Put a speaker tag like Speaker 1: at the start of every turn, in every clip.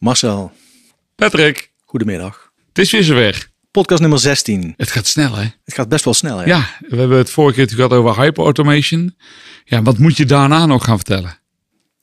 Speaker 1: Marcel,
Speaker 2: Patrick,
Speaker 1: goedemiddag.
Speaker 2: het is weer zover.
Speaker 1: Podcast nummer 16.
Speaker 2: Het gaat snel, hè?
Speaker 1: Het gaat best wel snel, hè?
Speaker 2: Ja, we hebben het vorige keer natuurlijk gehad over hyperautomation. Ja, wat moet je daarna nog gaan vertellen?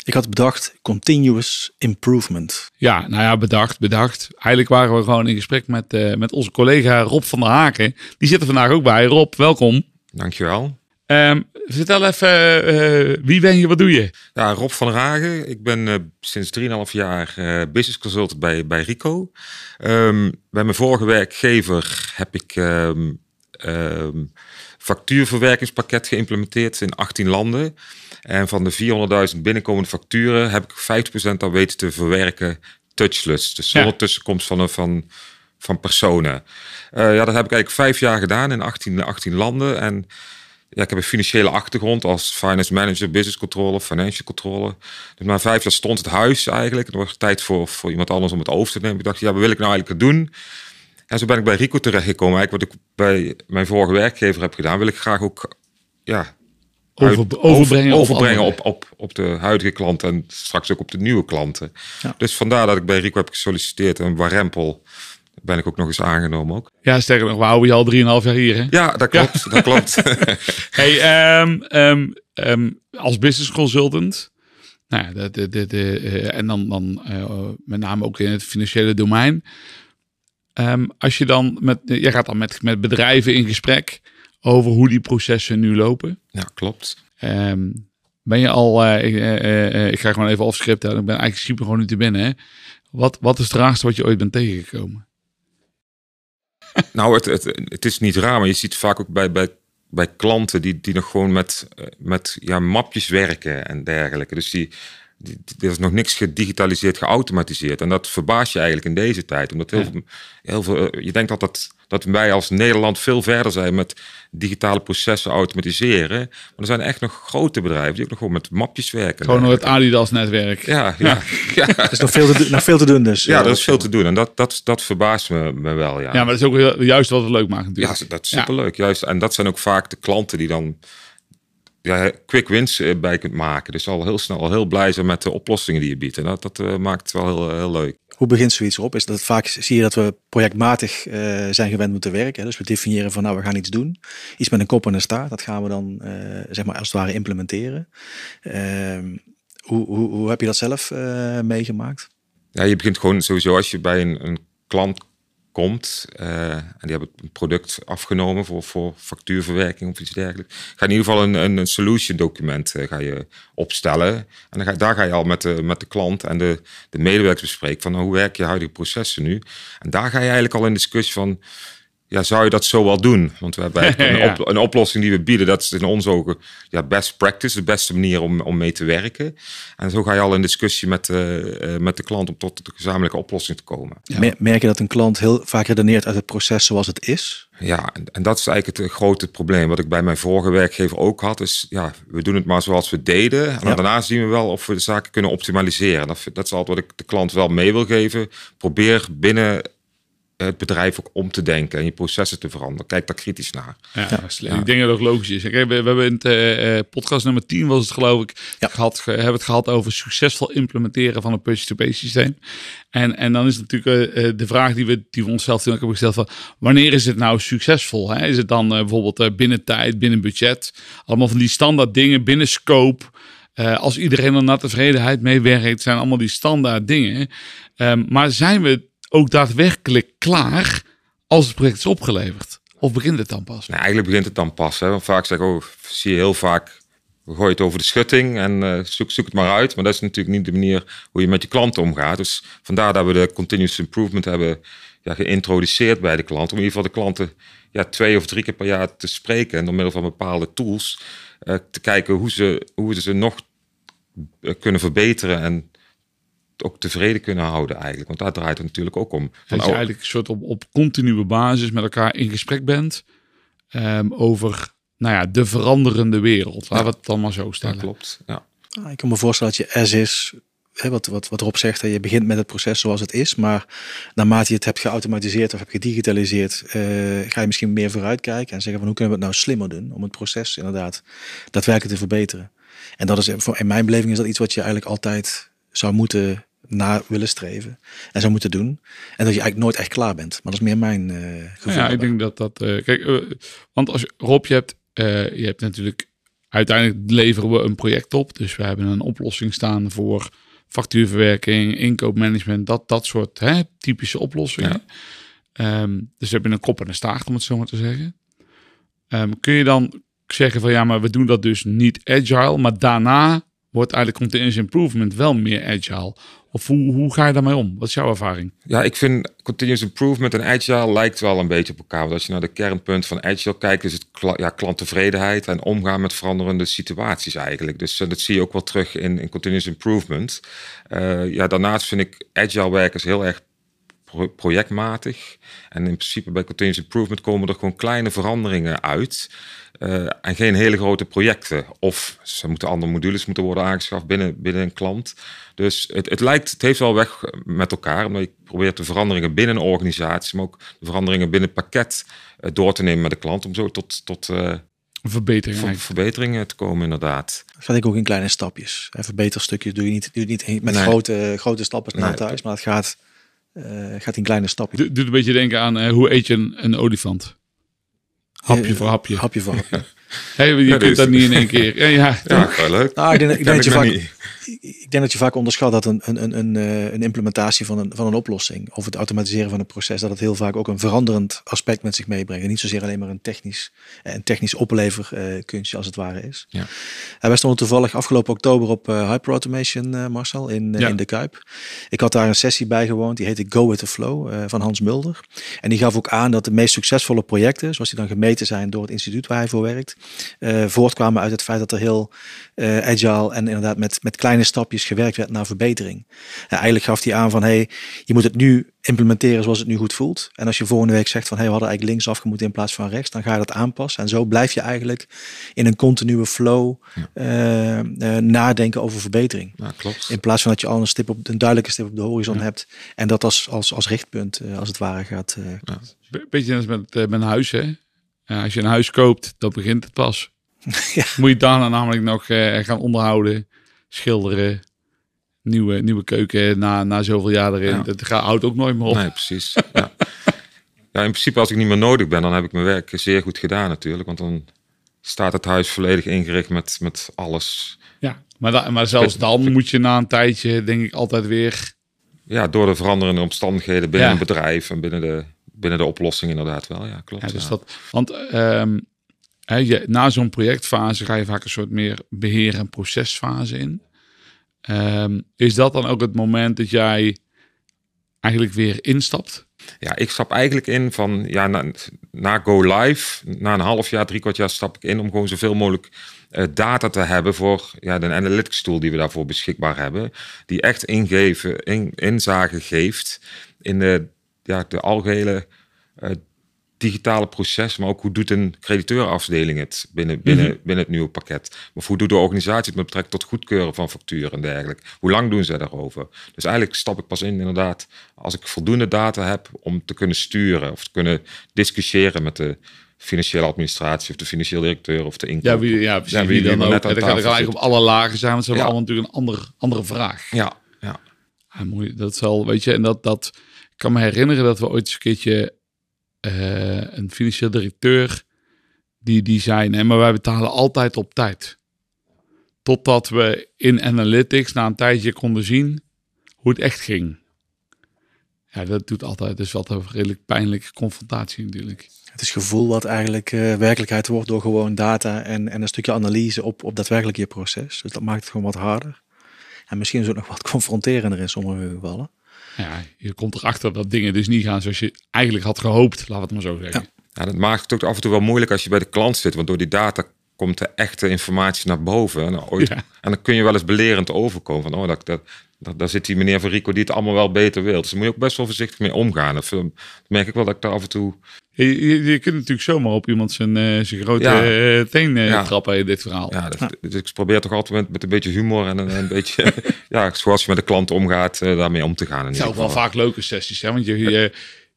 Speaker 1: Ik had bedacht continuous improvement.
Speaker 2: Ja, nou ja, bedacht, bedacht. Eigenlijk waren we gewoon in gesprek met, eh, met onze collega Rob van der Haken. Die zit er vandaag ook bij. Rob, welkom.
Speaker 3: Dankjewel.
Speaker 2: Ehm vertel even, eh, wie ben je, wat doe je?
Speaker 3: Ja, Rob van Ragen. Ik ben eh, sinds 3,5 jaar eh, business consultant bij, bij Rico. Ehm, bij mijn vorige werkgever heb ik ehm, factuurverwerkingspakket geïmplementeerd in 18 landen. En van de 400.000 binnenkomende facturen heb ik 50% al weten te verwerken touchless. Dus zonder
Speaker 2: Ja.
Speaker 3: tussenkomst van, een- van, van personen. Ja, dat heb ik eigenlijk vijf jaar gedaan in 18, 18 landen. En ja, ik heb een financiële achtergrond als finance manager, business controller, financial controller. Dus na vijf jaar stond het huis eigenlijk. Er was tijd voor, voor iemand anders om het over te nemen. Ik dacht, ja, wat wil ik nou eigenlijk doen? En zo ben ik bij Rico terechtgekomen. Eigenlijk wat ik bij mijn vorige werkgever heb gedaan, wil ik graag ook ja,
Speaker 2: Over, overbrengen,
Speaker 3: over- overbrengen op, op, op de huidige klanten en straks ook op de nieuwe klanten.
Speaker 1: Ja.
Speaker 3: Dus vandaar dat ik bij Rico heb gesolliciteerd. En Warempel ben ik ook nog eens aangenomen ook.
Speaker 2: Ja, sterker nog, we houden je al 3,5 jaar hier, hè?
Speaker 3: Ja, dat klopt. Dat klopt.
Speaker 2: Hey, ehm, ehm, ehm, als business consultant, nou ja, de, de, eh, en dan, dan eh, met name ook in het financiële domein. Als je dan met, jij gaat dan met, met bedrijven in gesprek over hoe die processen nu lopen.
Speaker 3: ja, klopt.
Speaker 2: Ben je al, eh, ik, eh, eh, eh, ik ga gewoon even hè. ik ben eigenlijk super gewoon nu te binnen. Hè. Wat, wat is het raarste wat je ooit bent tegengekomen?
Speaker 3: Nou, het, het, het is niet raar, maar je ziet vaak ook bij, bij, bij klanten die, die nog gewoon met, eh, met ja, mapjes werken en dergelijke. Dus die, die, die- er is nog niks gedigitaliseerd, geautomatiseerd. En dat verbaast je eigenlijk in deze tijd. Omdat heel,
Speaker 2: Ja.
Speaker 3: veel, heel veel, eh, je denkt dat, dat, dat wij als Nederland veel verder zijn met digitale processen automatiseren. Maar er zijn echt nog grote bedrijven die ook nog gewoon met mapjes werken.
Speaker 2: Gewoon door het Adidas-netwerk.
Speaker 3: ja, ja, ja.
Speaker 1: Is nog veel te, doen- nog veel te doen dus.
Speaker 3: ja, er is veel te doen. En dat, dat, dat verbaast me, me wel. Ja.
Speaker 2: Ja, maar dat is ook juist wat het leuk maakt
Speaker 3: Ja,
Speaker 2: natuurlijk.
Speaker 3: dat is superleuk. Juist. En dat zijn ook vaak de klanten die dan ja, quick wins eh, bij kunt maken. Dus al heel snel al heel blij zijn met de oplossingen die je biedt. En dat, dat eh, maakt het wel heel, heel leuk.
Speaker 1: Hoe begint zoiets op? Is dat vaak zie je dat we projectmatig eh, zijn gewend moeten werken. Dus we definiëren van nou we gaan iets doen. Iets met een kop en een staart. Dat gaan we dan eh, zeg maar als het ware implementeren. Ehm, hoe, hoe, hoe heb je dat zelf eh, meegemaakt?
Speaker 3: Ja, je begint gewoon sowieso als je bij een, een klant komt eh, en die hebben een product afgenomen voor, voor factuurverwerking of iets dergelijks. Ga in ieder geval een, een, een solution document eh, ga je opstellen. En dan ga, daar ga je al met de, met de klant en de, de medewerkers bespreken van nou, hoe werken je huidige processen nu. En daar ga je eigenlijk al in discussie van ja, zou je dat zo wel doen? Want we hebben eigenlijk een, op- een oplossing die we bieden. Dat is in onze ogen ja, best practice, de beste manier om, om mee te werken. En zo ga je al in discussie met, eh, eh, met de klant om tot de gezamenlijke oplossing te komen.
Speaker 1: Mer- Merk je dat een klant heel vaak redeneert uit het proces zoals het is?
Speaker 3: Ja, en, en dat is eigenlijk het grote probleem. Wat ik bij mijn vorige werkgever ook had, is ja, we doen het maar zoals we deden. En
Speaker 1: Ja.
Speaker 3: daarna zien we wel of we de zaken kunnen optimaliseren. Dat, dat is altijd wat ik de klant wel mee wil geven. Probeer binnen het bedrijf ook om te denken en je processen te veranderen. Kijk daar kritisch naar.
Speaker 2: Ja, dat is- Ik denk dat het ook logisch is. Kijk, we, we hebben in het eh, eh, podcast nummer 10 was het geloof ik,
Speaker 1: Ja.
Speaker 2: gehad, ge- hebben het gehad over succesvol implementeren van een purchase-to-pay systeem. En, en dan is natuurlijk eh, de vraag die we, die we onszelf toen ook hebben gesteld van wanneer is het nou succesvol? Hè? Is het dan bijvoorbeeld eh, binnen tijd, binnen budget? Allemaal van die standaard dingen binnen scope. Eh, als iedereen er naar tevredenheid mee werkt, zijn allemaal die standaard dingen. Ehm, maar zijn we ook daadwerkelijk klaar als het project is opgeleverd? Of begint het dan pas?
Speaker 3: Nou, eigenlijk begint het dan pas. Hè? Want vaak zeggen, oh, zie je heel vaak, we gooien het over de schutting en eh, zoek, zoek het maar uit. Maar dat is natuurlijk niet de manier hoe je met je klanten omgaat. Dus vandaar dat we de continuous improvement hebben ja, geïntroduceerd bij de klant. Om in ieder geval de klanten ja, twee of drie keer per jaar te spreken. En door middel van bepaalde tools eh, te kijken hoe ze, hoe ze ze nog eh, kunnen verbeteren en ook tevreden kunnen houden eigenlijk. Want daar draait het natuurlijk ook om. Van,
Speaker 2: Dat je
Speaker 3: oh,
Speaker 2: eigenlijk een soort op, op continue basis met elkaar in gesprek bent ehm, over nou ja, de veranderende wereld. Laten we het dan maar zo
Speaker 3: dat
Speaker 2: stellen.
Speaker 3: klopt. Ja.
Speaker 1: Ah, ik kan me voorstellen dat je as is, hè, wat, wat, wat Rob zegt, hè, je begint met het proces zoals het is, maar naarmate je het hebt geautomatiseerd of hebt gedigitaliseerd, eh, ga je misschien meer vooruitkijken en zeggen van hoe kunnen we het nou slimmer doen om het proces inderdaad daadwerkelijk te verbeteren. En dat is voor, in mijn beleving is dat iets wat je eigenlijk altijd zou moeten naar willen streven en zou moeten doen. En dat je eigenlijk nooit echt klaar bent. Maar dat is meer mijn uh, gevoel.
Speaker 2: Ja, ik denk dat dat. Uh, kijk, uh, want als Rob, je hebt, je hebt natuurlijk. Uiteindelijk leveren we een project op. Dus we hebben een oplossing staan voor factuurverwerking, inkoopmanagement, dat, dat soort hè, typische oplossingen. Ehm, dus we hebben een kop en een staart, om het zo maar te zeggen. Um, kun je dan zeggen van ja, maar we doen dat dus niet agile, maar daarna wordt eigenlijk continuous improvement wel meer agile. Of hoe, hoe ga je daarmee om? Wat is jouw ervaring?
Speaker 3: Ja, ik vind continuous improvement en agile lijkt wel een beetje op elkaar. Want als je naar de kernpunt van agile kijkt, is het ja, klanttevredenheid en omgaan met veranderende situaties eigenlijk. Dus uh, dat zie je ook wel terug in, in continuous improvement. Uh, ja, daarnaast vind ik agile werkers heel erg projectmatig. En in principe bij continuous improvement komen er gewoon kleine veranderingen uit. Uh, en geen hele grote projecten. Of ze moeten andere modules moeten worden aangeschaft binnen, binnen een klant. Dus het, het lijkt, het heeft wel weg met elkaar. Omdat je probeert de veranderingen binnen een organisatie, maar ook de veranderingen binnen het pakket uh, door te nemen met de klant. Om zo tot, tot uh,
Speaker 2: verbeteringen,
Speaker 3: verbeteringen te komen, inderdaad.
Speaker 1: Dat vind ik ook in kleine stapjes. En verbeterstukjes doe je niet, doe je niet met nee. grote, grote stappen naar nee. thuis. Maar het gaat, gaat in kleine stapjes.
Speaker 2: Doet een beetje denken aan hoe eet je een, een olifant? Hapje voor hapje.
Speaker 1: Hapje voor hapje.
Speaker 2: Hey, je ja, kunt dat niet in één keer. Ja, ja,
Speaker 3: ja wel leuk.
Speaker 1: Nou, ik denk, ik, denk dat je vaak, ik denk dat je vaak onderschat dat een, een, een, een implementatie van een, van een oplossing of het automatiseren van een proces, dat het heel vaak ook een veranderend aspect met zich meebrengt. En niet zozeer alleen maar een technisch, een technisch opleverkunstje als het ware is.
Speaker 3: Ja.
Speaker 1: En wij stonden toevallig afgelopen oktober op uh, Hyper Automation, uh, Marcel, in, ja. in de Kuip. Ik had daar een sessie bij gewoond, die heette Go with the Flow van Hans Mulder. En die gaf ook aan dat de meest succesvolle projecten, zoals die dan gemeten zijn door het instituut waar hij voor werkt, voortkwamen uit het feit dat er heel agile en inderdaad met, met kleine stapjes gewerkt werd naar verbetering. En eigenlijk gaf hij aan van hey, je moet het nu implementeren zoals het nu goed voelt. En als je volgende week zegt van hey, we hadden eigenlijk linksaf moeten in plaats van rechts, dan ga je dat aanpassen. En zo blijf je eigenlijk in een continue flow ja. uh, uh, nadenken over verbetering.
Speaker 3: Ja, klopt.
Speaker 1: In plaats van dat je al een, stip op, een duidelijke stip op de horizon ja. hebt en dat als, als, als richtpunt uh, als het ware gaat.
Speaker 2: Beetje als met, met een huis hè. als je een huis koopt, dan begint het pas. ja. Moet je daarna namelijk nog gaan onderhouden schilderen, nieuwe, nieuwe keuken na, na zoveel jaar erin. Ja. Dat gaat, houdt ook nooit meer op.
Speaker 3: Nee, precies. Ja. ja, in principe als ik niet meer nodig ben, dan heb ik mijn werk zeer goed gedaan natuurlijk. Want dan staat het huis volledig ingericht met, met alles.
Speaker 2: Ja, maar, da, maar zelfs dan moet je na een tijdje, denk ik, altijd weer...
Speaker 3: Ja, door de veranderende omstandigheden binnen ja. een bedrijf en binnen de, binnen de oplossing inderdaad wel. Ja, klopt.
Speaker 2: Ja, dus Dat, want um, Na zo'n projectfase ga je vaak een soort meer beheer- en procesfase in. Um, is dat dan ook het moment dat jij eigenlijk weer instapt?
Speaker 3: Ja, ik stap eigenlijk in van ja, na, na go live, na een half jaar, drie kwart jaar stap ik in om gewoon zoveel mogelijk uh, data te hebben voor ja, de analytics tool die we daarvoor beschikbaar hebben. Die echt ingeven, in, inzage geeft in de, ja, de algehele uh, digitale proces, maar ook hoe doet een crediteurafdeling het binnen, binnen, mm -hmm. binnen het nieuwe pakket. Of hoe doet de organisatie het met betrekking tot goedkeuren van facturen en dergelijke. Hoe lang doen ze daarover? Dus eigenlijk stap ik pas in inderdaad als ik voldoende data heb om te kunnen sturen of te kunnen discussiëren met de financiële administratie of de financieel directeur of de inkoop.
Speaker 2: Ja, wie, ja precies. Ja, wie, wie dan ook. Dat gaat eigenlijk op alle lagen zijn, want ze hebben allemaal natuurlijk een andere, andere vraag.
Speaker 3: Ja, ja.
Speaker 2: ja mooi, dat zal, weet je, en dat, dat ik kan me herinneren dat we ooit eens een keertje een financieel directeur die, die zei: nee, maar wij betalen altijd op tijd. Totdat we in analytics na een tijdje konden zien hoe het echt ging. Ja, dat doet altijd. Dus wat een redelijk pijnlijke confrontatie natuurlijk.
Speaker 1: Het is gevoel wat eigenlijk uh, werkelijkheid wordt door gewoon data en, en een stukje analyse op, op daadwerkelijk je proces. Dus dat maakt het gewoon wat harder. En misschien is het ook nog wat confronterender in sommige gevallen.
Speaker 2: Ja, je komt erachter dat dingen dus niet gaan zoals je eigenlijk had gehoopt, laat het maar zo zeggen.
Speaker 3: Ja. ja, dat maakt het ook af en toe wel moeilijk als je bij de klant zit, want door die data komt de echte informatie naar boven. En, ooit, ja. en dan kun je wel eens belerend overkomen van, oh, dat, dat, dat, daar zit die meneer van Rico die het allemaal wel beter wil. Dus daar moet je ook best wel voorzichtig mee omgaan. Dat merk ik wel dat ik daar af en toe...
Speaker 2: Je, je, je kunt natuurlijk zomaar op iemand zijn, uh, zijn grote ja. uh, teen uh, ja. trappen in dit verhaal.
Speaker 3: Ja, dus, dus, ik probeer toch altijd met, met een beetje humor en een, een beetje, ja, zoals je met de klant omgaat, daarmee om te gaan.
Speaker 2: Het zijn ook wel vaak leuke sessies, hè? want je, je,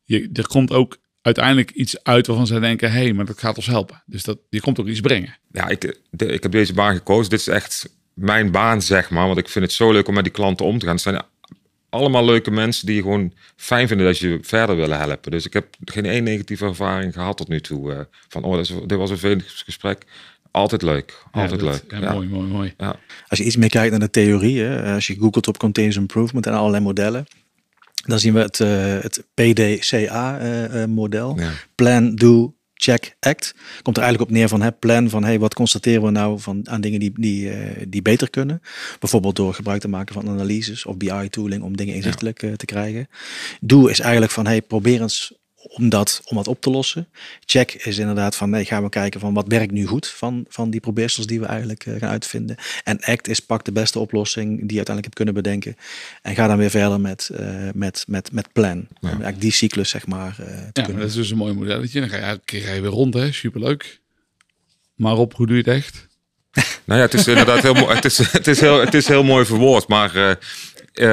Speaker 2: je, er komt ook uiteindelijk iets uit waarvan zij denken, hé, hey, maar dat gaat ons helpen. Dus dat, je komt ook iets brengen.
Speaker 3: Ja, ik, de, ik heb deze baan gekozen. Dit is echt mijn baan, zeg maar. Want ik vind het zo leuk om met die klanten om te gaan. Het zijn allemaal leuke mensen die gewoon fijn vinden dat je verder willen helpen. Dus ik heb geen één negatieve ervaring gehad tot nu toe. eh, van, oh, dit was een vervelend gesprek. Altijd leuk. Altijd
Speaker 2: Ja, dat-
Speaker 3: leuk.
Speaker 2: ja,
Speaker 3: Ja.
Speaker 2: Mooi, mooi, mooi.
Speaker 3: Ja.
Speaker 1: Als je iets meer kijkt naar de theorie, hè, als je googelt op continuous improvement en allerlei modellen, dan zien we het, eh, het PDCA-model.
Speaker 3: Ja.
Speaker 1: Plan, Do, Check, Act. Komt er eigenlijk op neer van hè, plan van hey, wat constateren we nou van, aan dingen die, die, eh, die beter kunnen. Bijvoorbeeld door gebruik te maken van analyses of BI-tooling om dingen inzichtelijk eh, te krijgen. Do is eigenlijk van hey, probeer eens om dat, om dat op te lossen. Check is inderdaad van nee, gaan we kijken van wat werkt nu goed van, van die probeersels die we eigenlijk eh, gaan uitvinden. En act is pak de beste oplossing die je uiteindelijk hebt kunnen bedenken. En ga dan weer verder met, eh, met, met, met plan. Om eigenlijk die cyclus zeg maar eh, te
Speaker 2: Ja,
Speaker 1: kunnen.
Speaker 2: dat is dus een mooi modelletje. Dan ga je, elke keer ga je weer rond, hè? Superleuk. Maar op, hoe doe je het echt?
Speaker 3: Nou ja, het is inderdaad heel, mooi- het is, het is heel, het is heel mooi verwoord. Maar eh,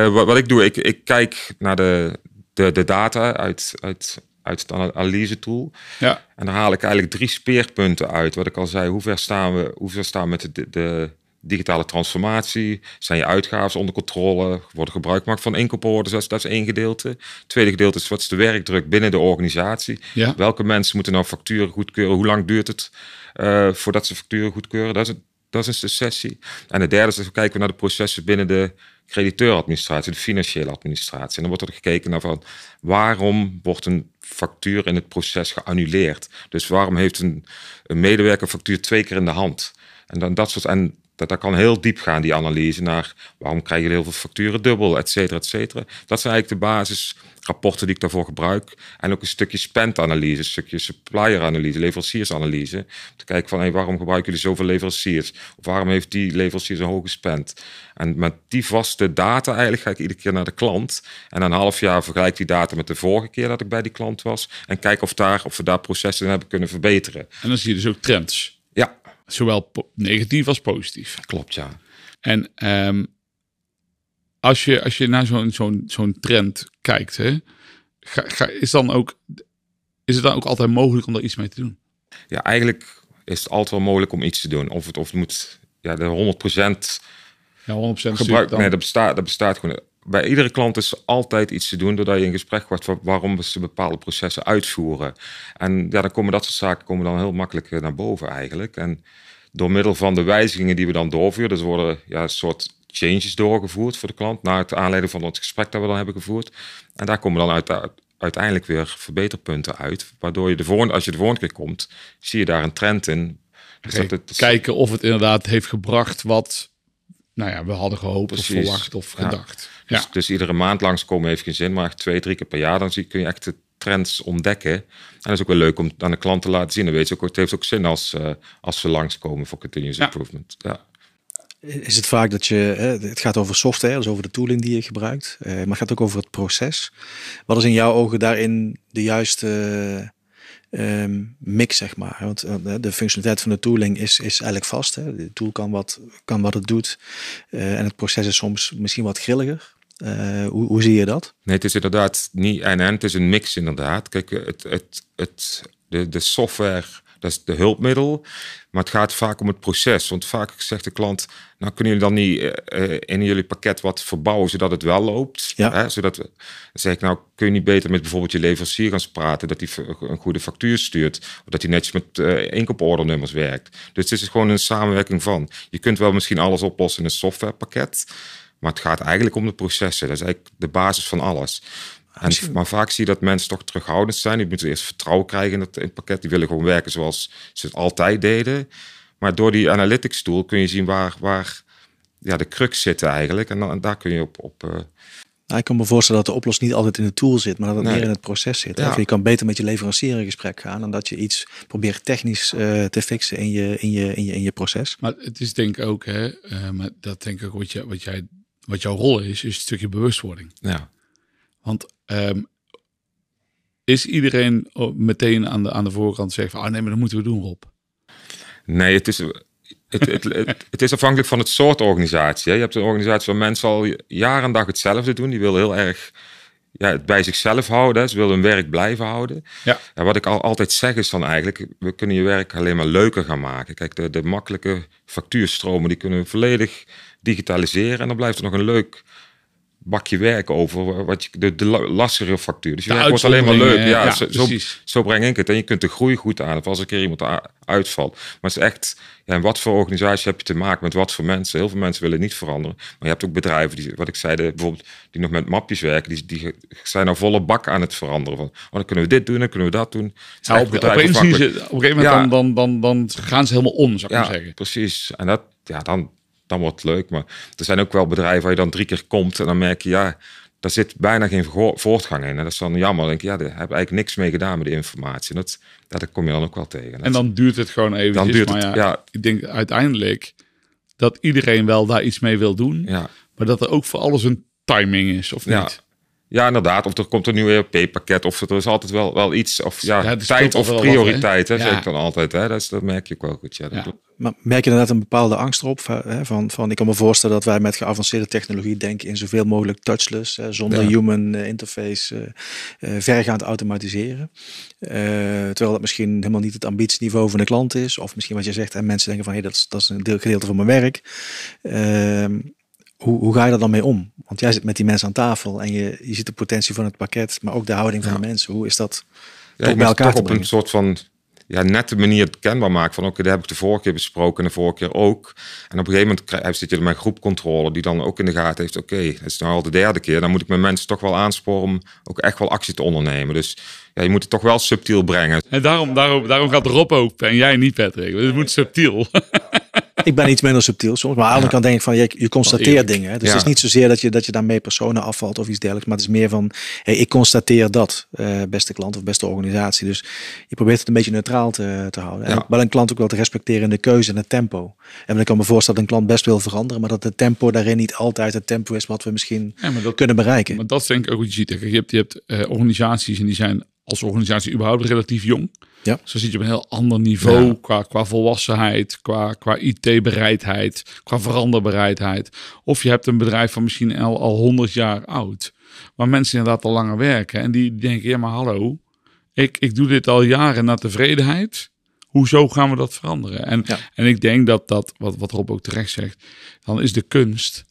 Speaker 3: eh, wat, wat ik doe, ik, ik kijk naar de, de, de data uit, uit, uit het analyse tool.
Speaker 2: Ja,
Speaker 3: En daar haal ik eigenlijk drie speerpunten uit. Wat ik al zei, hoe ver staan we, hoe ver staan we met de, de, digitale transformatie? Zijn je uitgaven onder controle? Worden gebruik gemaakt van inkooporders? Dat is, dat is één gedeelte. Tweede gedeelte is wat is de werkdruk binnen de organisatie?
Speaker 2: Ja.
Speaker 3: Welke mensen moeten nou facturen goedkeuren? Hoe lang duurt het eh, voordat ze facturen goedkeuren? Dat is, een, dat is een sessie. En de derde is, dan kijken we naar de processen binnen de crediteuradministratie, de financiële administratie. En dan wordt er gekeken naar van waarom wordt een factuur in het proces geannuleerd? Dus waarom heeft een, een medewerker factuur twee keer in de hand? En dan dat soort en dat, dat kan heel diep gaan, die analyse, naar waarom krijgen jullie heel veel facturen dubbel, et cetera, et cetera. Dat zijn eigenlijk de basisrapporten die ik daarvoor gebruik. En ook een stukje spendanalyse, een stukje supplieranalyse, leveranciersanalyse. Om te kijken van, hey, waarom gebruiken jullie zoveel leveranciers? Of waarom heeft die leverancier zo'n hoge spend? En met die vaste data eigenlijk ga ik iedere keer naar de klant. En een half jaar vergelijk die data met de vorige keer dat ik bij die klant was. En kijk of, daar, of we daar processen in hebben kunnen verbeteren.
Speaker 2: en dan zie je dus ook trends. Zowel negatief als positief.
Speaker 3: klopt ja.
Speaker 2: En ehm, als, je, als je naar zo'n zo'n zo'n trend kijkt, hè, ga, ga, is, dan ook, is het dan ook altijd mogelijk om daar iets mee te doen?
Speaker 3: ja, eigenlijk is het altijd wel mogelijk om iets te doen. Of het, of het moet, ja, de 100%
Speaker 2: Ja, 100%
Speaker 3: gebruik,
Speaker 2: dan.
Speaker 3: nee, dat bestaat, dat bestaat gewoon. Bij iedere klant is altijd iets te doen, doordat je in gesprek wordt van waarom ze bepaalde processen uitvoeren. En ja, dan komen dat soort zaken komen dan heel makkelijk eh, naar boven eigenlijk. En door middel van de wijzigingen die we dan doorvoeren, dus worden ja, een soort changes doorgevoerd voor de klant, naar het aanleiding van het gesprek dat we dan hebben gevoerd. En daar komen dan uit, uiteindelijk weer verbeterpunten uit, waardoor je de volgende, als je de volgende keer komt, zie je daar een trend in. Dus dat het,
Speaker 2: Kijken of het inderdaad heeft gebracht wat nou ja, we hadden gehoopt of verwacht of
Speaker 3: Ja.
Speaker 2: gedacht.
Speaker 3: Dus,
Speaker 2: Ja.
Speaker 3: dus iedere maand langskomen heeft geen zin, maar echt twee, drie keer per jaar, dan zie, kun je echt de trends ontdekken. En dat is ook wel leuk om aan de klant te laten zien. Dan weet je ook, het heeft ook zin als, eh, als ze langskomen voor continuous
Speaker 2: Ja.
Speaker 3: improvement. Ja.
Speaker 1: is het vaak dat je, hè, het gaat over software, dus over de tooling die je gebruikt, eh, maar het gaat ook over het proces. Wat is in jouw ogen daarin de juiste eh, ehm, mix, zeg maar? Want eh, de functionaliteit van de tooling is, is eigenlijk vast. Hè? De tool kan wat, kan wat het doet eh, en het proces is soms misschien wat grilliger. Eh, hoe, hoe zie je dat?
Speaker 3: Nee, het is inderdaad niet en en, het is een mix inderdaad. Kijk, het, het, het, de, de software, dat is de hulpmiddel, maar het gaat vaak om het proces. Want vaak zegt de klant, nou kunnen jullie dan niet eh, eh, in jullie pakket wat verbouwen zodat het wel loopt?
Speaker 1: Ja.
Speaker 3: Hè? Zodat we, dan zeg ik, nou kun je niet beter met bijvoorbeeld je leverancier gaan praten, dat hij een goede factuur stuurt, of dat hij netjes met eh inkoopordernummers werkt. Dus het is gewoon een samenwerking van. Je kunt wel misschien alles oplossen in een softwarepakket, maar het gaat eigenlijk om de processen. Dat is eigenlijk de basis van alles. En, maar vaak zie je dat mensen toch terughoudend zijn. Die moeten eerst vertrouwen krijgen in het, in het pakket. Die willen gewoon werken zoals ze het altijd deden. Maar door die analytics tool kun je zien waar, waar ja, de crux zitten eigenlijk. En, dan, en daar kun je op... op uh...
Speaker 1: nou, ik kan me voorstellen dat de oplossing niet altijd in de tool zit, maar dat het
Speaker 3: Nee.
Speaker 1: meer in het proces zit.
Speaker 3: Ja.
Speaker 1: Of je kan beter met je leverancier in gesprek gaan dan dat je iets probeert technisch eh, te fixen in je, in, je, in, je, in je proces.
Speaker 2: Maar het is denk ik ook, hè, eh, maar dat denk ik ook wat, je, wat, jij, wat jouw rol is, is een stukje bewustwording.
Speaker 3: Ja.
Speaker 2: Want ehm, is iedereen meteen aan de, aan de voorkant zeggen van, ah nee, maar dat moeten we doen, Rob.
Speaker 3: Nee, het is, het, het, het, het is afhankelijk van het soort organisatie. Hè. Je hebt een organisatie waar mensen al jaar en dag hetzelfde doen. Die willen heel erg ja, het bij zichzelf houden. Hè. Ze willen hun werk blijven houden.
Speaker 2: Ja.
Speaker 3: En wat ik al, altijd zeg is van eigenlijk, we kunnen je werk alleen maar leuker gaan maken. Kijk, de, de makkelijke factuurstromen, die kunnen we volledig digitaliseren. En dan blijft er nog een leuk bakje werk over wat je, de, de lastigere factuur. Dus je werk wordt alleen maar leuk. Ja,
Speaker 2: ja,
Speaker 3: zo, zo, breng ik het. En je kunt de groei goed aan. Of als een keer iemand uitvalt. Maar het is echt, ja, en wat voor organisatie heb je te maken met wat voor mensen? Heel veel mensen willen niet veranderen. Maar je hebt ook bedrijven die, wat ik zei, de, bijvoorbeeld, die nog met mapjes werken. Die, die zijn nou volle bak aan het veranderen. Van, oh, dan kunnen we dit doen, dan kunnen we dat doen.
Speaker 2: Ja,
Speaker 3: echt
Speaker 2: op, ze,
Speaker 3: afhankelijk.
Speaker 2: op een gegeven moment
Speaker 3: Ja.
Speaker 2: dan, dan, dan, dan gaan ze helemaal om, zou ik maar zeggen.
Speaker 3: precies. En dat, ja, dan, dan wordt het leuk. Maar er zijn ook wel bedrijven waar je dan drie keer komt en dan merk je, ja, daar zit bijna geen vo- voortgang in. En dat is dan jammer. Dan denk je, ja, daar heb ik eigenlijk niks mee gedaan met de informatie. En dat, ja, dat kom je dan ook wel tegen.
Speaker 2: En dan duurt het gewoon even.
Speaker 3: Dan duurt
Speaker 2: maar
Speaker 3: het,
Speaker 2: ja,
Speaker 3: ja.
Speaker 2: Ik denk uiteindelijk dat iedereen wel daar iets mee wil doen.
Speaker 3: ja,
Speaker 2: Maar dat er ook voor alles een timing is, of niet?
Speaker 3: ja, inderdaad. Of er komt een nieuw ERP-pakket. Of er is altijd wel, wel iets. Of ja,
Speaker 2: Ja,
Speaker 3: tijd of
Speaker 2: wel wat,
Speaker 3: prioriteit, hè, zeg
Speaker 2: Ja.
Speaker 3: ik dan altijd. Hè. Dat, is, dat merk je ook wel goed. Ja, dat
Speaker 2: Ja.
Speaker 1: Maar merk je inderdaad een bepaalde angst erop? Van, hè, van, van, ik kan me voorstellen dat wij met geavanceerde technologie denken in zoveel mogelijk touchless, hè, zonder
Speaker 3: Ja.
Speaker 1: human eh, interface, eh eh, vergaand automatiseren. Eh, terwijl dat misschien helemaal niet het ambitieniveau van de klant is. Of misschien wat je zegt, en mensen denken van hé, dat, is, dat is een deel, gedeelte van mijn werk. Hoe, hoe ga je daar dan mee om? Want jij zit met die mensen aan tafel en je, je ziet de potentie van het pakket, maar ook de houding van
Speaker 3: Ja.
Speaker 1: de mensen. Hoe is dat
Speaker 3: Ja,
Speaker 1: toch bij elkaar
Speaker 3: toch
Speaker 1: te
Speaker 3: op een soort van ja, nette manier kenbaar maken. Van oké, dat heb ik de vorige keer besproken en de vorige keer ook. En op een gegeven moment krijg- zit je er met groepcontrole die dan ook in de gaten heeft. Oké, dat is nou al de derde keer. Dan moet ik mijn mensen toch wel aansporen om ook echt wel actie te ondernemen. Dus ja, je moet het toch wel subtiel brengen.
Speaker 2: En daarom, daarom, daarom gaat Rob ook en jij niet, Patrick. Het moet subtiel.
Speaker 1: Ik ben iets minder subtiel soms. Maar aan de andere kant denk ik van, je, je constateert dingen. hè. Dus het is niet zozeer dat je, dat je daarmee personen afvalt of iets dergelijks. Maar het is meer van, hey, ik constateer dat, eh, beste klant of beste organisatie. Dus je probeert het een beetje neutraal te, te houden. En wel een klant ook wel te respecteren in de keuze en het tempo. En ik kan me voorstellen dat een klant best wil veranderen. Maar dat het tempo daarin niet altijd het tempo is wat we misschien
Speaker 2: dat,
Speaker 1: kunnen bereiken.
Speaker 2: maar dat denk ik ook je ziet. Je hebt, je hebt eh, organisaties en die zijn als organisatie überhaupt relatief jong.
Speaker 1: Ja.
Speaker 2: Zo zit je op een heel ander niveau
Speaker 3: Ja.
Speaker 2: qua, qua volwassenheid, qua, qua IT-bereidheid, qua veranderbereidheid. Of je hebt een bedrijf van misschien al, al 100 jaar oud, waar mensen inderdaad al langer werken. En die denken, ja maar hallo, ik, ik doe dit al jaren naar tevredenheid. Hoezo gaan we dat veranderen? En,
Speaker 1: Ja.
Speaker 2: en ik denk dat dat, wat, wat Rob ook terecht zegt, dan is de kunst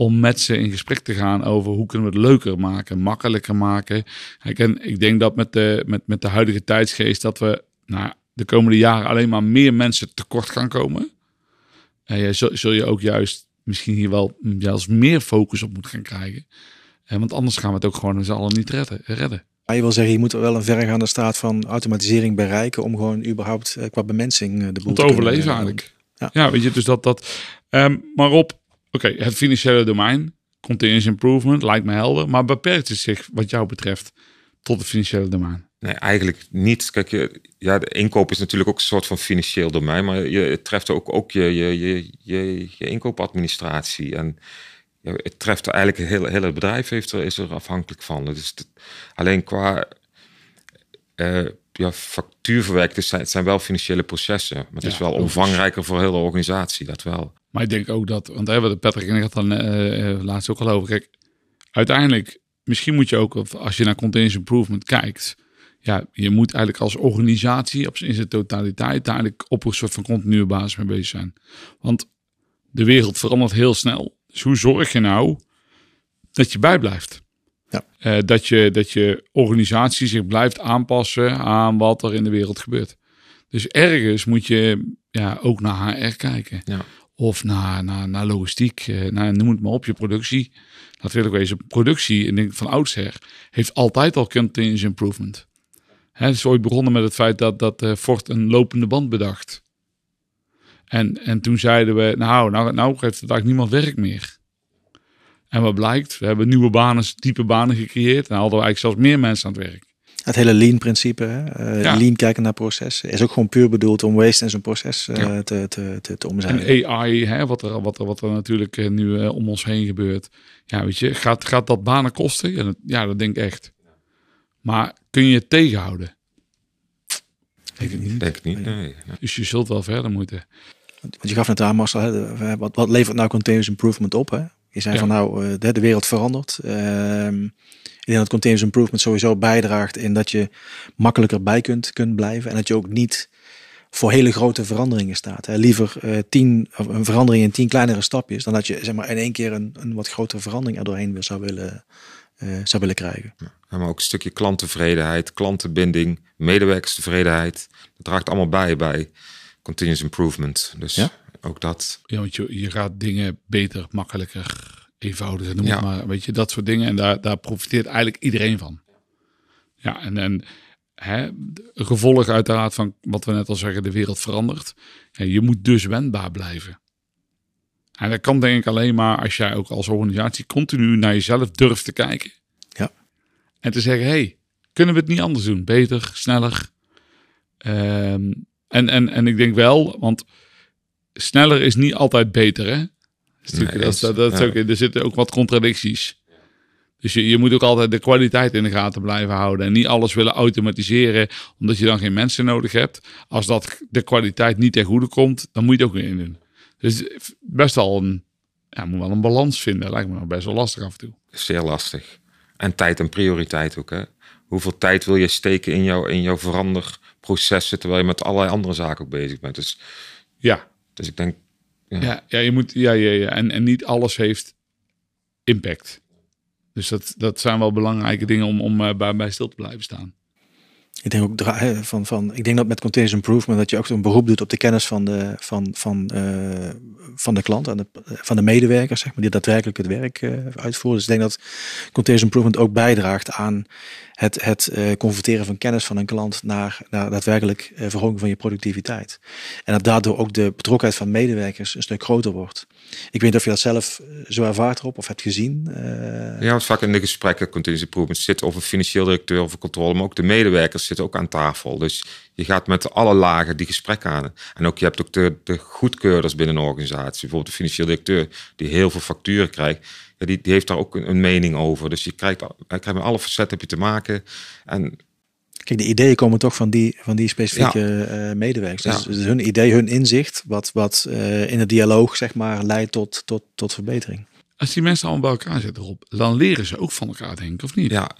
Speaker 2: om met ze in gesprek te gaan over hoe kunnen we het leuker maken, makkelijker maken. Kijk, en ik denk dat met de, met, met de huidige tijdsgeest dat we nou, de komende jaren alleen maar meer mensen tekort gaan komen. En je, zul, zul je ook juist misschien hier wel zelfs meer focus op moeten gaan krijgen. Eh, want anders gaan we het ook gewoon met z'n allen niet redden. redden.
Speaker 1: Maar je wil zeggen, je moet wel een verregaande staat van automatisering bereiken. Om gewoon überhaupt eh, qua bemensing eh, de boel
Speaker 2: te overleven
Speaker 1: eh,
Speaker 2: eigenlijk.
Speaker 1: Ja.
Speaker 2: Ja. weet je, dus dat... dat ehm, maar op, oké, het financiële domein, continuous improvement, lijkt me helder. Maar beperkt het zich, wat jou betreft, tot het financiële domein?
Speaker 3: Nee, eigenlijk niet. Kijk, ja, de inkoop is natuurlijk ook een soort van financieel domein, maar je, het treft ook, ook je, je, je, je, je inkoopadministratie. En het treft eigenlijk het hele, hele bedrijf heeft is er afhankelijk van. Dus het, alleen qua eh ja, factuurverwerking, het zijn, het zijn wel financiële processen. Maar het
Speaker 2: Ja,
Speaker 3: is wel omvangrijker voor de hele organisatie, dat wel.
Speaker 2: Maar ik denk ook dat, want daar hebben we Patrick en ik dan eh, laatst ook al over. Kijk, uiteindelijk, misschien moet je ook, als je naar continuous improvement kijkt, ja, je moet eigenlijk als organisatie op in zijn totaliteit daar eigenlijk op een soort van continue basis mee bezig zijn. Want de wereld verandert heel snel. Dus hoe zorg je nou dat je bijblijft?
Speaker 1: Ja.
Speaker 2: Eh, dat, je, dat je organisatie zich blijft aanpassen aan wat er in de wereld gebeurt. Dus ergens moet je ja, ook naar HR kijken.
Speaker 3: Ja.
Speaker 2: Of naar, naar, naar logistiek, eh, naar, noem het maar op, je productie. Ik wezen, productie, en denk ik van oudsher, heeft altijd al continuous improvement. Hè, het is ooit begonnen met het feit dat, dat eh, Ford een lopende band bedacht. En, en toen zeiden we, nou, nou, nou heeft het eigenlijk niemand werk meer. En wat blijkt, we hebben nieuwe banen, diepe banen gecreëerd. En hadden we eigenlijk zelfs meer mensen aan het werk.
Speaker 1: Het hele lean-principe, hè? eh,
Speaker 2: Ja.
Speaker 1: lean kijken naar processen, is ook gewoon puur bedoeld om waste in zo'n proces eh,
Speaker 3: Ja.
Speaker 1: te, te, te, te omzeilen.
Speaker 2: En AI, hè, wat, er, wat, er, wat er natuurlijk eh, nu om ons heen gebeurt. Ja, weet je, gaat, gaat dat banen kosten? Ja dat, ja, dat denk ik echt. Maar kun je het tegenhouden?
Speaker 1: Denk ik niet.
Speaker 3: Denk ik niet, nee.
Speaker 2: Dus je zult wel verder moeten.
Speaker 1: Want je gaf net aan, Marcel, hè, wat, wat levert nou continuous improvement op? Hè? Je zei
Speaker 2: Ja.
Speaker 1: van nou, eh, de, de wereld verandert. Ehm, ik denk dat continuous improvement sowieso bijdraagt in dat je makkelijker bij kunt, kunt blijven. En dat je ook niet voor hele grote veranderingen staat. Hè. Liever eh, tien, of een verandering in tien kleinere stapjes, dan dat je zeg maar, in één keer een, een wat grotere verandering er doorheen weer zou willen, eh, zou willen krijgen.
Speaker 3: Ja, maar ook een stukje klanttevredenheid, klantenbinding, medewerkerstevredenheid. Dat draagt allemaal bij bij continuous improvement. Dus
Speaker 1: Ja?
Speaker 3: Ook dat.
Speaker 2: Ja, want je, je gaat dingen beter, makkelijker, eenvoudiger, noem
Speaker 3: Ja.
Speaker 2: maar. Weet je, dat soort dingen. En daar, daar profiteert eigenlijk iedereen van. Ja, en, en hè, gevolg uiteraard van wat we net al zeggen, de wereld verandert. Ja, je moet dus wendbaar blijven. En dat kan denk ik alleen maar als jij ook als organisatie continu naar jezelf durft te kijken.
Speaker 1: Ja.
Speaker 2: En te zeggen, hey, kunnen we het niet anders doen? Beter, sneller. Ehm, en, en, en ik denk wel, want sneller is niet altijd beter, hè? Dat is
Speaker 3: Nee,
Speaker 2: dat, is- dat, dat is ook, er zitten ook wat contradicties. Dus je, je moet ook altijd de kwaliteit in de gaten blijven houden. En niet alles willen automatiseren, omdat je dan geen mensen nodig hebt. Als dat de kwaliteit niet ten goede komt, dan moet je het ook weer in doen. Dus best wel een, ja, moet wel een balans vinden. Lijkt me nog best wel lastig af en toe.
Speaker 3: Zeer lastig. En tijd en prioriteit ook. Hè? Hoeveel tijd wil je steken in, jouw in jouw veranderprocessen, terwijl je met allerlei andere zaken ook bezig bent. Dus,
Speaker 2: Ja,
Speaker 3: dus ik denk,
Speaker 2: ja, ja je moet, ja, ja, ja. En, en niet alles heeft impact. Dus dat, dat zijn wel belangrijke dingen om, om eh, bij, bij stil te blijven staan.
Speaker 1: Ik denk ook van, van, ik denk dat met continuous improvement dat je ook een beroep doet op de kennis van de, van, van, eh, van de klant en de, van de medewerkers, zeg maar, die daadwerkelijk het werk eh, uitvoeren. Dus ik denk dat continuous improvement ook bijdraagt aan het, het eh, converteren van kennis van een klant naar, naar daadwerkelijk eh, verhoging van je productiviteit. En dat daardoor ook de betrokkenheid van medewerkers een stuk groter wordt. Ik weet niet of je dat zelf eh, zo ervaart erop of hebt gezien. eh,
Speaker 3: ja, want vaak in de gesprekken continuous improvement zit een financieel directeur of een controle, maar ook de medewerkers zitten ook aan tafel. Dus je gaat met alle lagen die gesprekken aan. En ook je hebt ook de, de goedkeurders binnen een organisatie. Bijvoorbeeld de financieel directeur die heel veel facturen krijgt. Ja, die, die heeft daar ook een, een mening over. Dus je krijgt, krijgt met alle facetten heb je te maken. En
Speaker 1: Kijk, de ideeën komen toch van die, van die specifieke eh, medewerkers. Dus,
Speaker 3: Ja.
Speaker 1: dus hun idee, hun inzicht, wat, wat eh, in het dialoog zeg maar leidt tot, tot, tot verbetering.
Speaker 2: Als die mensen allemaal bij elkaar zitten, Rob, dan leren ze ook van elkaar, denk ik, of niet?
Speaker 3: Ja.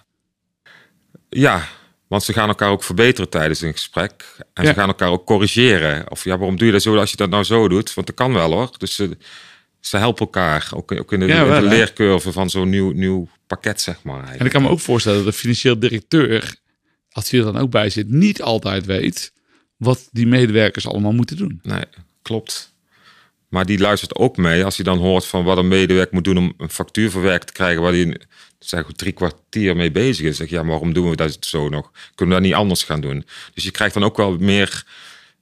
Speaker 3: Ja, want ze gaan elkaar ook verbeteren tijdens een gesprek. En
Speaker 2: Ja.
Speaker 3: ze gaan elkaar ook corrigeren. Of ja, waarom doe je dat zo als je dat nou zo doet? Want dat kan wel hoor. Dus ze, ze helpen elkaar. Ook, ook in de,
Speaker 2: Ja,
Speaker 3: in de leercurve van zo'n nieuw, nieuw pakket, zeg maar.
Speaker 2: En ik
Speaker 3: eigenlijk.
Speaker 2: kan me ook voorstellen dat de financieel directeur, als hij er dan ook bij zit, niet altijd weet wat die medewerkers allemaal moeten doen.
Speaker 3: Nee, klopt. Maar die luistert ook mee als hij dan hoort van wat een medewerker moet doen om een factuur verwerkt te krijgen waar hij zeg, goed drie kwartier mee bezig is. Zeg, ja, maar waarom doen we dat zo nog? Kunnen we dat niet anders gaan doen? Dus je krijgt dan ook wel meer,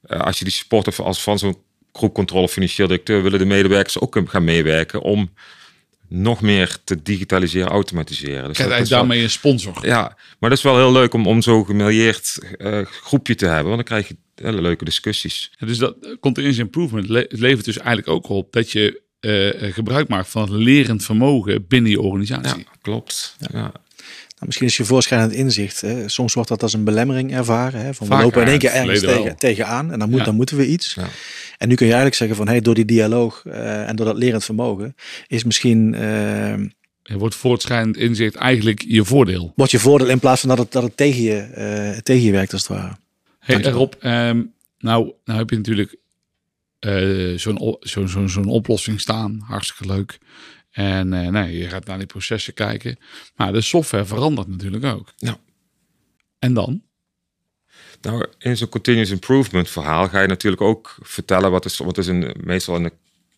Speaker 3: eh, als je die support hebt als van zo'n groepcontrole financieel directeur, willen de medewerkers ook gaan meewerken om nog meer te digitaliseren, automatiseren. Dus
Speaker 2: Krijg
Speaker 3: dat is wel-
Speaker 2: daarmee een sponsor?
Speaker 3: ja, maar dat is wel heel leuk om, om zo'n gemêleerd eh, groepje te hebben, want dan krijg je hele leuke discussies.
Speaker 2: Ja, Dus dat eh, continuous improvement le- levert dus eigenlijk ook op dat je eh, eh, gebruik maakt van het lerend vermogen binnen je
Speaker 3: Ja,
Speaker 2: organisatie.
Speaker 3: klopt. Ja.
Speaker 1: Nou, misschien is je voorschrijdend inzicht. Hè. Soms wordt dat als een belemmering ervaren. Hè. Van we lopen in één keer ergens tegen, tegenaan en dan, moet,
Speaker 2: Ja.
Speaker 1: dan moeten we iets.
Speaker 3: Ja.
Speaker 1: En nu kun je eigenlijk zeggen van hey, door die dialoog eh, en door dat lerend vermogen is misschien
Speaker 2: wordt voortschrijdend inzicht eigenlijk je voordeel.
Speaker 1: wordt je voordeel in plaats van dat het, dat het tegen, je, eh, tegen je werkt als het ware.
Speaker 2: Hey. Rob, ehm, nou, nou heb je natuurlijk eh, zo'n o- zo'n zo'n zo'n oplossing staan. Hartstikke leuk. En eh, nee, je gaat naar die processen kijken. Maar de software verandert natuurlijk ook.
Speaker 3: Ja.
Speaker 2: En dan?
Speaker 3: Nou, in zo'n continuous improvement verhaal ga je natuurlijk ook vertellen wat is, wat is een, meestal in de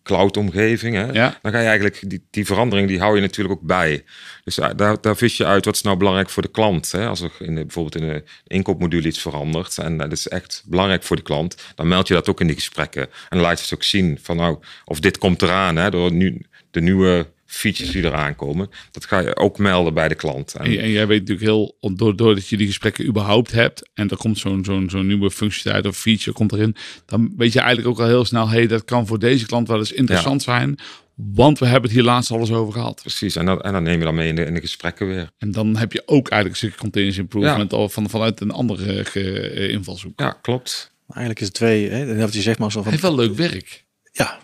Speaker 3: cloud omgeving. Hè?
Speaker 2: Ja.
Speaker 3: Dan ga je eigenlijk die, die verandering, die hou je natuurlijk ook bij. Dus daar, daar vis je uit wat is nou belangrijk voor de klant. Hè? Als er in de, bijvoorbeeld in de inkoopmodule iets verandert en dat is echt belangrijk voor de klant, dan meld je dat ook in die gesprekken. En dan laat je het ook zien van nou, of dit komt eraan, hè, door nu, de nieuwe features die eraan komen. Dat ga je ook melden bij de klant. En,
Speaker 2: En, jij weet natuurlijk heel, door- doordat je die gesprekken überhaupt hebt en er komt zo'n zo'n zo'n nieuwe functionaliteit of feature komt erin, dan weet je eigenlijk ook al heel snel, hey, dat kan voor deze klant wel eens interessant zijn, want we hebben het hier laatst alles over gehad.
Speaker 3: Precies, en dan, en dan neem je dat mee in de, in de gesprekken weer.
Speaker 2: En dan heb je ook eigenlijk een stukje continuous improvement al van, vanuit een andere ge- eh, invalshoek.
Speaker 3: Ja, klopt.
Speaker 1: Maar eigenlijk is het twee, hè, wat je zegt maar zo van,
Speaker 2: heeft wel leuk werk.
Speaker 1: ja,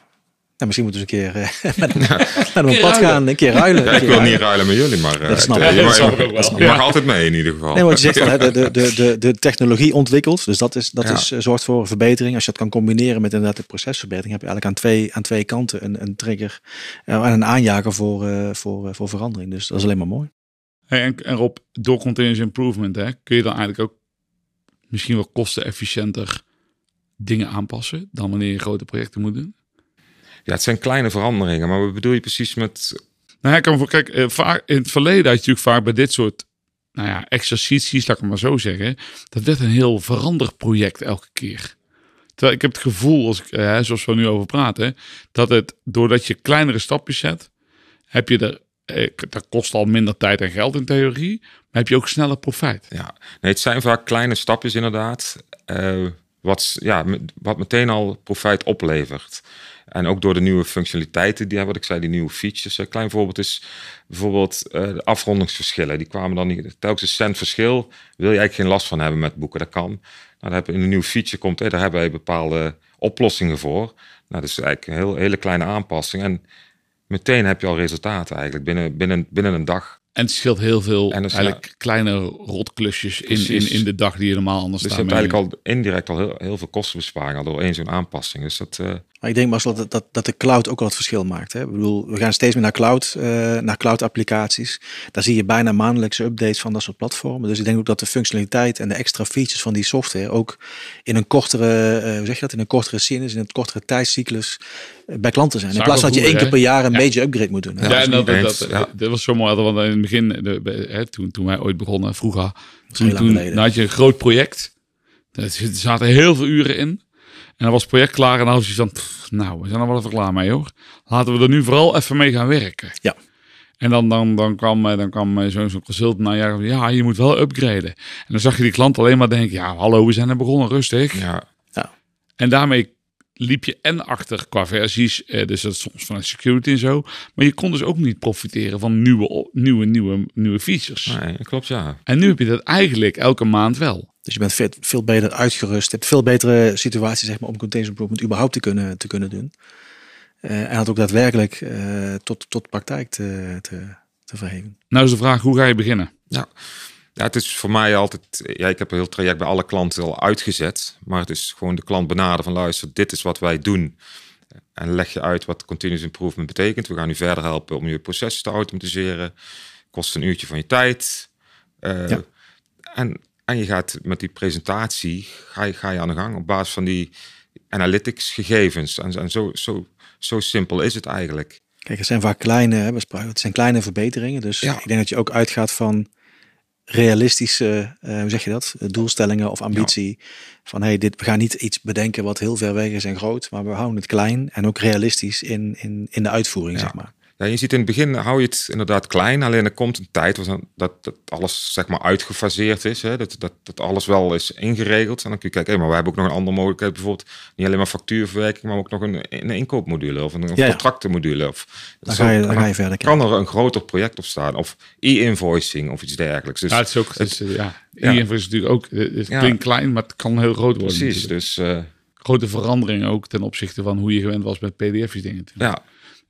Speaker 1: Nou, misschien moeten we eens een keer uh, met hem op pad gaan, een keer ruilen.
Speaker 3: Ja,
Speaker 1: een
Speaker 3: ik
Speaker 1: keer
Speaker 3: wil
Speaker 1: ruilen.
Speaker 3: niet ruilen met jullie, maar uh,
Speaker 1: Dat snap ik.
Speaker 2: Dat
Speaker 3: mag-
Speaker 2: snap ik
Speaker 3: mag altijd mee in ieder geval.
Speaker 1: Nee, wat je zegt, van, de, de, de, de, technologie ontwikkelt. Dus dat, is, dat
Speaker 3: Ja.
Speaker 1: is, eh, zorgt voor verbetering. Als je dat kan combineren met inderdaad de procesverbetering, heb je eigenlijk aan twee, aan twee kanten een, een trigger eh, en een aanjager voor, eh, voor, eh, voor verandering. Dus dat is alleen maar mooi.
Speaker 2: Hey, en, en Rob, door continuous improvement hè, kun je dan eigenlijk ook misschien wel kostenefficiënter dingen aanpassen dan wanneer je grote projecten moet doen?
Speaker 3: Ja, het zijn kleine veranderingen, maar wat bedoel je precies met...
Speaker 2: Nou, ik kan voor kijk, eh, vaak in het verleden had je natuurlijk vaak bij dit soort nou ja, exercities, laat ik het maar zo zeggen, dat werd een heel veranderproject elke keer. Terwijl ik heb het gevoel, als ik, eh, zoals we nu over praten, dat het doordat je kleinere stapjes zet, heb je er, eh, dat kost al minder tijd en geld in theorie, maar heb je ook sneller profijt.
Speaker 3: Ja, nee, het zijn vaak kleine stapjes inderdaad, wat, ja, wat meteen al profijt oplevert. En ook door de nieuwe functionaliteiten, die hebben, wat ik zei, die nieuwe features. Een klein voorbeeld is bijvoorbeeld eh, de afrondingsverschillen. Die kwamen dan niet, telkens een cent verschil, wil je eigenlijk geen last van hebben met boeken. Dat kan. Nou, daar in een nieuwe feature komt, daar hebben wij bepaalde oplossingen voor. Nou, dat is eigenlijk een heel, hele kleine aanpassing. En meteen heb je al resultaten eigenlijk binnen, binnen, binnen een dag.
Speaker 2: En het scheelt heel veel
Speaker 3: En dus,
Speaker 2: eigenlijk kleine rotklusjes in, in, in de dag die je normaal anders
Speaker 3: Dus je hebt eigenlijk al indirect al heel, heel veel kostenbesparing al door één zo'n aanpassing. Dus dat, eh,
Speaker 1: Maar ik denk Marcel dat, dat, dat de cloud ook wel het verschil maakt. Hè? Ik bedoel, we gaan steeds meer naar cloud, eh, naar cloud applicaties. Daar zie je bijna maandelijkse updates van dat soort platformen. Dus ik denk ook dat de functionaliteit en de extra features van die software ook in een kortere, eh, hoe zeg je dat, in een kortere sinus, in een kortere tijdscyclus eh, bij klanten zijn. In plaats van dat je één keer per jaar een
Speaker 2: Ja.
Speaker 1: major upgrade moet doen. hè.
Speaker 2: Ja,
Speaker 3: dat
Speaker 2: en dat,
Speaker 3: ja.
Speaker 2: was zo mooi. Want in het begin, de, hè, toen, toen wij ooit begonnen, vroeger, toen, toen nou had je een groot project. Er zaten heel veel uren in. En dan was het project klaar en dan had je van, pff, nou, we zijn er wel even klaar mee hoor. Laten we er nu vooral even mee gaan werken.
Speaker 1: Ja.
Speaker 2: En dan, dan, dan kwam, eh, dan kwam eh, zo'n zo'n consultant naar je, ja, je moet wel upgraden. En dan zag je die klant alleen maar denken, ja, hallo, we zijn er begonnen, rustig.
Speaker 3: ja,
Speaker 2: En daarmee liep je en achter qua versies, eh, dus dat soms vanuit security en zo. Maar je kon dus ook niet profiteren van nieuwe, nieuwe, nieuwe, nieuwe features.
Speaker 3: nee, klopt ja.
Speaker 2: En nu heb je dat eigenlijk elke maand wel.
Speaker 1: Dus je bent veel, veel beter uitgerust. Je hebt veel betere situaties zeg maar, om continuous improvement überhaupt te kunnen, te kunnen doen. Eh, en dat ook daadwerkelijk eh, tot, tot praktijk te, te, te verheven.
Speaker 2: Nou is de vraag, hoe ga je beginnen?
Speaker 3: Ja. ja, het is voor mij altijd... Ja, ik heb een heel traject bij alle klanten al uitgezet. Maar het is gewoon de klant benaderen van luister, dit is wat wij doen. En leg je uit wat continuous improvement betekent. We gaan u verder helpen om je processen te automatiseren. Kost een uurtje van je tijd. Eh,
Speaker 1: Ja.
Speaker 3: en, en je gaat met die presentatie, ga je, ga je aan de gang op basis van die analytics gegevens. En, en zo, zo, zo simpel is het eigenlijk.
Speaker 1: Kijk, het zijn vaak kleine, hè, het zijn kleine verbeteringen. Dus
Speaker 3: Ja.
Speaker 1: ik denk dat je ook uitgaat van realistische, eh, hoe zeg je dat, doelstellingen of ambitie. Van hey, dit, we gaan niet iets bedenken wat heel ver weg is en groot, maar we houden het klein en ook realistisch in, in, in de uitvoering,
Speaker 3: Ja.
Speaker 1: zeg maar.
Speaker 3: Ja, je ziet in het begin hou je het inderdaad klein. Alleen er komt een tijd dat, dat alles zeg maar uitgefaseerd is. Hè? Dat, dat, dat alles wel is ingeregeld. En dan kun je kijken, hé, maar we hebben ook nog een andere mogelijkheid. Bijvoorbeeld niet alleen maar factuurverwerking, maar ook nog een, een inkoopmodule of een, een
Speaker 1: Ja, ja.
Speaker 3: contractenmodule. Of,
Speaker 1: Dan
Speaker 3: zo-
Speaker 1: ga je, dan
Speaker 3: en
Speaker 1: ga je verder kijken.
Speaker 3: kan er een groter project op staan. Of e-invoicing of iets dergelijks. Dus
Speaker 2: ja, het is ook, het, is, ja,
Speaker 3: Ja.
Speaker 2: ja. is natuurlijk ook, het
Speaker 3: Ja.
Speaker 2: klinkt klein, maar het kan heel groot worden.
Speaker 3: precies.
Speaker 2: natuurlijk.
Speaker 3: Dus eh,
Speaker 2: Grote verandering ook ten opzichte van hoe je gewend was met pdf's dingen.
Speaker 3: ja,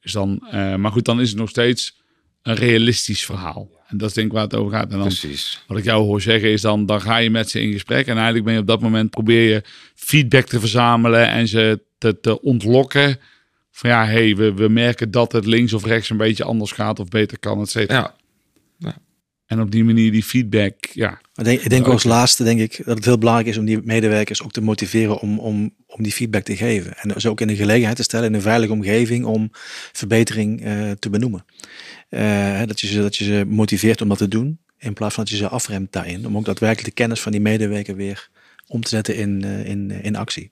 Speaker 2: Dus dan, eh, maar goed, dan is het nog steeds een realistisch verhaal. En dat is denk ik waar het over gaat. En dan,
Speaker 3: precies.
Speaker 2: wat ik jou hoor zeggen is dan, dan ga je met ze in gesprek. En eigenlijk ben je op dat moment, probeer je feedback te verzamelen en ze te, te ontlokken. Van ja, hey, we, we merken dat het links of rechts een beetje anders gaat of beter kan, et cetera.
Speaker 3: Ja,
Speaker 2: En op die manier die feedback, ja.
Speaker 1: Ik denk, ik denk als laatste denk ik dat het heel belangrijk is om die medewerkers ook te motiveren om, om, om die feedback te geven. En dus ook in de gelegenheid te stellen in een veilige omgeving om verbetering eh, te benoemen. Eh, dat, je ze, dat je ze motiveert om dat te doen, in plaats van dat je ze afremt daarin. Om ook daadwerkelijk de kennis van die medewerker weer om te zetten in, eh, in, in actie.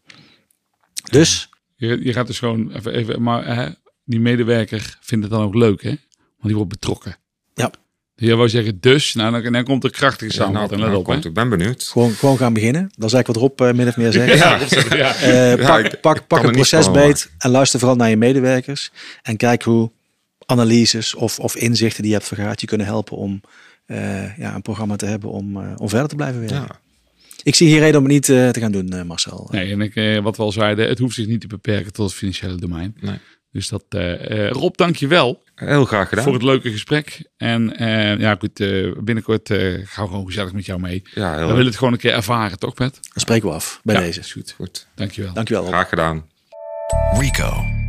Speaker 1: Dus,
Speaker 2: Je, je gaat dus gewoon even, even maar die medewerker vindt het dan ook leuk, hè? Want die wordt betrokken.
Speaker 1: Ja.
Speaker 2: Je wou zeggen dus, nou dan, dan komt er krachtige
Speaker 3: Ja, nou,
Speaker 2: samenvatting. Let
Speaker 3: nou
Speaker 2: op, hè?
Speaker 3: komt, ik ben benieuwd.
Speaker 1: gewoon, gewoon gaan beginnen. Dat is eigenlijk wat Rob eh, min of meer zegt.
Speaker 3: Ja,
Speaker 2: Ja.
Speaker 1: Eh,
Speaker 3: Ja,
Speaker 1: pak
Speaker 3: ik-
Speaker 1: pak, pak
Speaker 3: er
Speaker 1: het
Speaker 3: niets
Speaker 1: proces
Speaker 3: van
Speaker 1: beet en luister vooral naar je medewerkers. En kijk hoe analyses of, of inzichten die je hebt vergaard je kunnen helpen om eh, ja, een programma te hebben om, om verder te blijven werken.
Speaker 3: ja.
Speaker 1: Ik zie hier reden om het niet eh, te gaan doen, Marcel.
Speaker 2: Nee, en ik, eh, wat we al zeiden, het hoeft zich niet te beperken tot het financiële domein.
Speaker 3: Nee.
Speaker 2: Dus dat, uh, Rob, dank je wel.
Speaker 3: Heel graag gedaan.
Speaker 2: Voor het leuke gesprek. En uh, ja, goed, binnenkort gaan we gewoon gezellig met jou mee.
Speaker 3: Ja, heel
Speaker 2: we willen het gewoon een keer ervaren, toch Pet?
Speaker 1: Dan spreken we af bij
Speaker 2: ja,
Speaker 1: deze.
Speaker 2: Is goed.
Speaker 3: Goed.
Speaker 2: Dankjewel.
Speaker 1: Dankjewel.
Speaker 3: Graag gedaan.
Speaker 4: Rico